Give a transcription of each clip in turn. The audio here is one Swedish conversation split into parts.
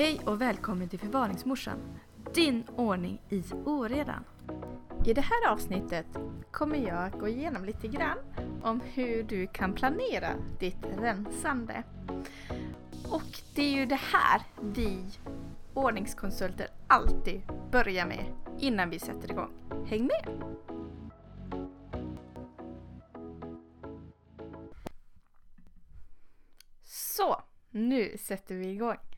Hej och välkommen till Förvaringsmorsan. Din ordning i oredan. I det här avsnittet kommer jag att gå igenom lite grann om hur du kan planera ditt rensande. Och det är ju det här vi ordningskonsulter alltid börjar med innan vi sätter igång. Häng med! Så, nu sätter vi igång.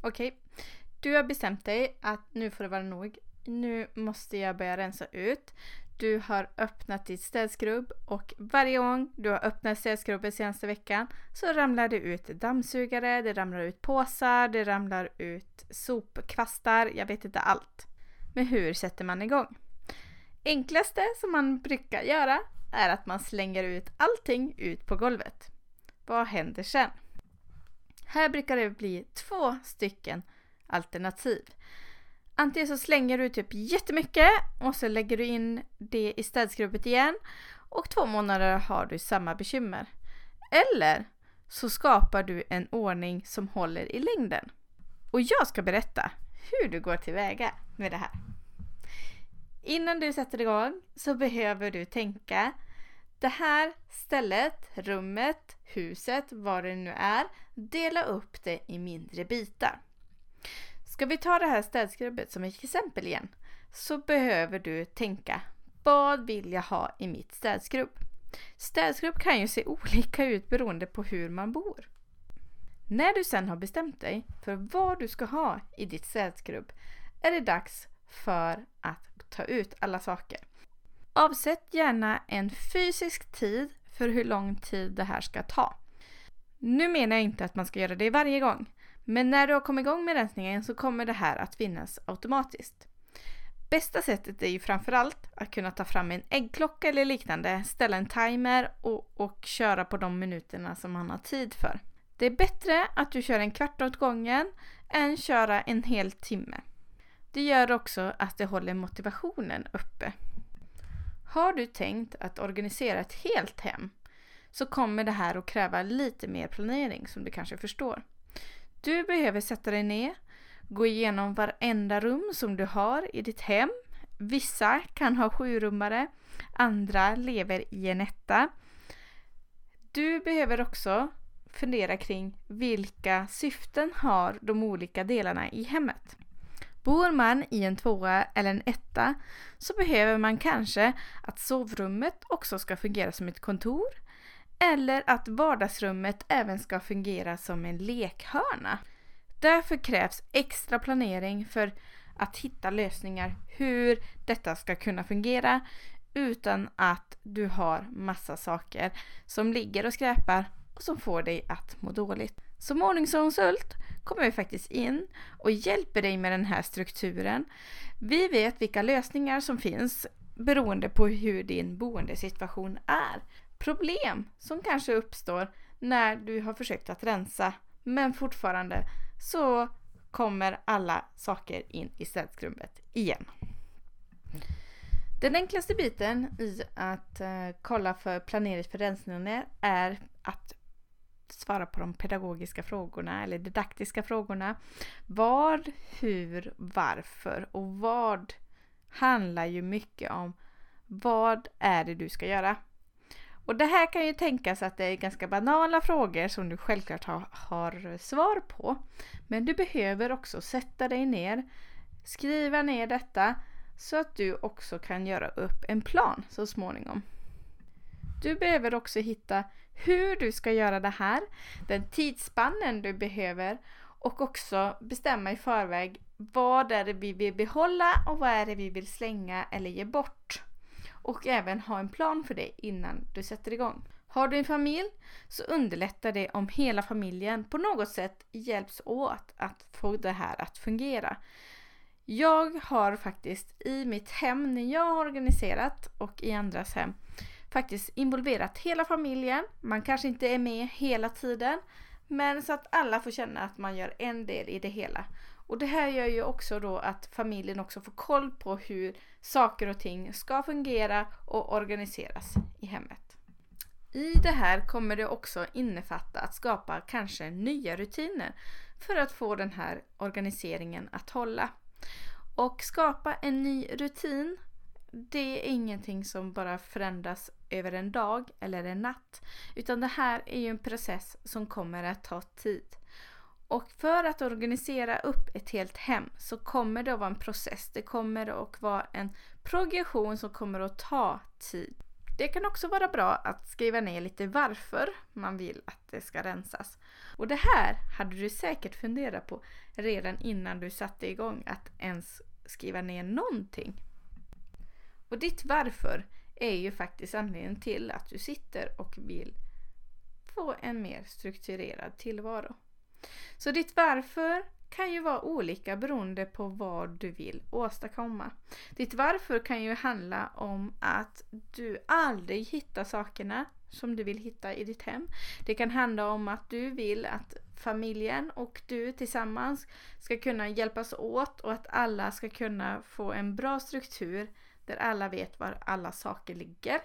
Okej, okay. du har bestämt dig att nu får det vara nog. Nu måste jag börja rensa ut. Du har öppnat ditt städskrubb och varje gång du har öppnat städskrubben senaste veckan så ramlar det ut dammsugare, det ramlar ut påsar, det ramlar ut sopkvastar, jag vet inte allt. Men hur sätter man igång? Enklaste som man brukar göra är att man slänger ut allting ut på golvet. Vad händer sen? Här brukar det bli två stycken alternativ. Antingen så slänger du typ jättemycket och så lägger du in det i städskrubbet igen och två månader har du samma bekymmer. Eller så skapar du en ordning som håller i längden. Och jag ska berätta hur du går tillväga med det här. Innan du sätter igång så behöver du tänka det här stället, rummet, huset, vad det nu är, dela upp det i mindre bitar. Ska vi ta det här städskrubbet som ett exempel igen så behöver du tänka vad vill jag ha i mitt städskrubb? Städskrubb kan ju se olika ut beroende på hur man bor. När du sen har bestämt dig för vad du ska ha i ditt städskrubb är det dags för att ta ut alla saker. Avsätt gärna en fysisk tid för hur lång tid det här ska ta. Nu menar jag inte att man ska göra det varje gång, men när du har kommit igång med rensningen så kommer det här att finnas automatiskt. Bästa sättet är ju framförallt att kunna ta fram en äggklocka eller liknande, ställa en timer och, och köra på de minuterna som man har tid för. Det är bättre att du kör en kvart åt gången än köra en hel timme. Det gör också att det håller motivationen uppe. Har du tänkt att organisera ett helt hem så kommer det här att kräva lite mer planering som du kanske förstår. Du behöver sätta dig ner, gå igenom varenda rum som du har i ditt hem. Vissa kan ha sjurummare, andra lever i en etta. Du behöver också fundera kring vilka syften har de olika delarna i hemmet. Bor man i en tvåa eller en etta så behöver man kanske att sovrummet också ska fungera som ett kontor eller att vardagsrummet även ska fungera som en lekhörna. Därför krävs extra planering för att hitta lösningar hur detta ska kunna fungera utan att du har massa saker som ligger och skräpar och som får dig att må dåligt. Som ordningskonsult kommer vi faktiskt in och hjälper dig med den här strukturen. Vi vet vilka lösningar som finns beroende på hur din boendesituation är. Problem som kanske uppstår när du har försökt att rensa men fortfarande så kommer alla saker in i städskrubbet igen. Den enklaste biten i att eh, kolla för planering för rensningar är att svara på de pedagogiska frågorna eller didaktiska frågorna. Vad, hur, varför och vad handlar ju mycket om vad är det du ska göra? Och det här kan ju tänkas att det är ganska banala frågor som du självklart har, har svar på. Men du behöver också sätta dig ner, skriva ner detta så att du också kan göra upp en plan så småningom. Du behöver också hitta hur du ska göra det här, den tidsspannen du behöver och också bestämma i förväg vad är det vi vill behålla och vad är det vi vill slänga eller ge bort. Och även ha en plan för det innan du sätter igång. Har du en familj så underlättar det om hela familjen på något sätt hjälps åt att få det här att fungera. Jag har faktiskt i mitt hem, när jag har organiserat och i andras hem, faktiskt involverat hela familjen. Man kanske inte är med hela tiden, men så att alla får känna att man gör en del i det hela. Och det här gör ju också då att familjen också får koll på hur saker och ting ska fungera och organiseras i hemmet. I det här kommer det också innefatta att skapa kanske nya rutiner för att få den här organiseringen att hålla. Och skapa en ny rutin, det är ingenting som bara förändras över en dag eller en natt. Utan det här är ju en process som kommer att ta tid. Och för att organisera upp ett helt hem så kommer det att vara en process. Det kommer att vara en progression som kommer att ta tid. Det kan också vara bra att skriva ner lite varför man vill att det ska rensas. Och det här hade du säkert funderat på redan innan du satte igång att ens skriva ner någonting. Och ditt varför är ju faktiskt anledningen till att du sitter och vill få en mer strukturerad tillvaro. Så ditt varför kan ju vara olika beroende på vad du vill åstadkomma. Ditt varför kan ju handla om att du aldrig hittar sakerna som du vill hitta i ditt hem. Det kan handla om att du vill att familjen och du tillsammans ska kunna hjälpas åt och att alla ska kunna få en bra struktur där alla vet var alla saker ligger.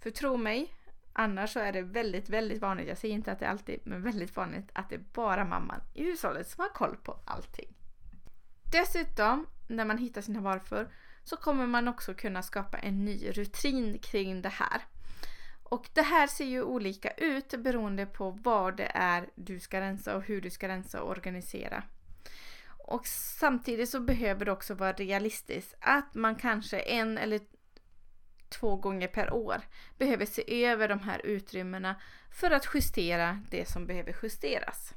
För tro mig, annars så är det väldigt, väldigt vanligt, jag säger inte att det är alltid, men väldigt vanligt att det är bara mamman i hushållet som har koll på allting. Dessutom, när man hittar sina varför, så kommer man också kunna skapa en ny rutin kring det här. Och det här ser ju olika ut beroende på vad det är du ska rensa och hur du ska rensa och organisera. Och samtidigt så behöver det också vara realistiskt att man kanske en eller två gånger per år behöver se över de här utrymmena för att justera det som behöver justeras.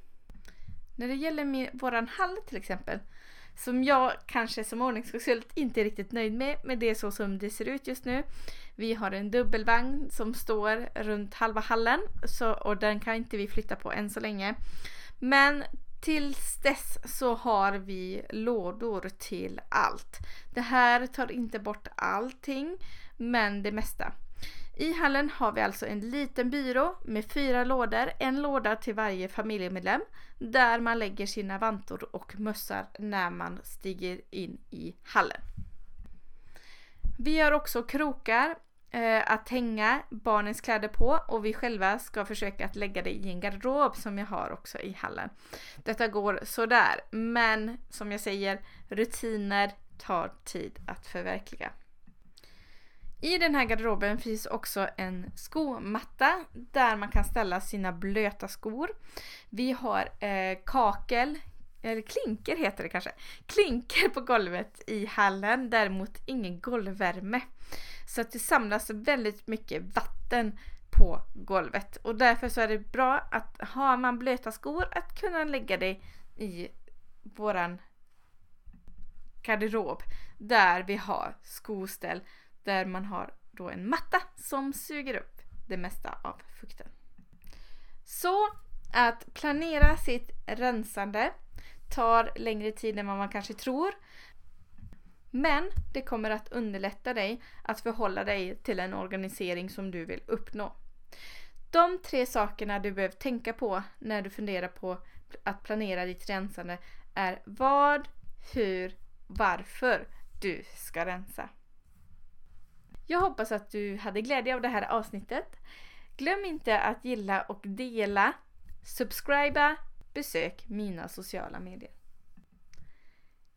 När det gäller min, våran hall till exempel, som jag kanske som ordningskonsult inte är riktigt nöjd med, men det är så som det ser ut just nu. Vi har en dubbelvagn som står runt halva hallen så, och den kan inte vi flytta på än så länge. Men Tills dess så har vi lådor till allt. Det här tar inte bort allting, men det mesta. I hallen har vi alltså en liten byrå med fyra lådor, en låda till varje familjemedlem där man lägger sina vantor och mössar när man stiger in i hallen. Vi har också krokar Eh, att hänga barnens kläder på och vi själva ska försöka att lägga det i en garderob som jag har också i hallen. Detta går sådär, men som jag säger, rutiner tar tid att förverkliga. I den här garderoben finns också en skomatta där man kan ställa sina blöta skor. Vi har eh, kakel, eller klinker heter det kanske, klinker på golvet i hallen, däremot ingen golvvärme. Så att det samlas väldigt mycket vatten på golvet och därför så är det bra att har man blöta skor att kunna lägga det i våran garderob där vi har skoställ där man har då en matta som suger upp det mesta av fukten. Så att planera sitt rensande tar längre tid än vad man kanske tror. Men det kommer att underlätta dig att förhålla dig till en organisering som du vill uppnå. De tre sakerna du behöver tänka på när du funderar på att planera ditt rensande är vad, hur, varför du ska rensa. Jag hoppas att du hade glädje av det här avsnittet. Glöm inte att gilla och dela, subscriba, besök mina sociala medier.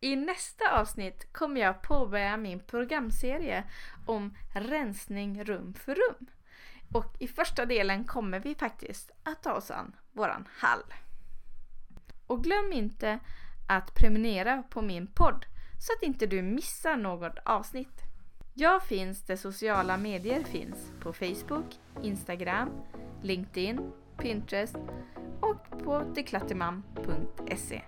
I nästa avsnitt kommer jag påbörja min programserie om rensning rum för rum. Och i första delen kommer vi faktiskt att ta oss an våran hall. Och glöm inte att prenumerera på min podd så att inte du missar något avsnitt. Jag finns där sociala medier finns på Facebook, Instagram, LinkedIn, Pinterest och på deklatterman.se.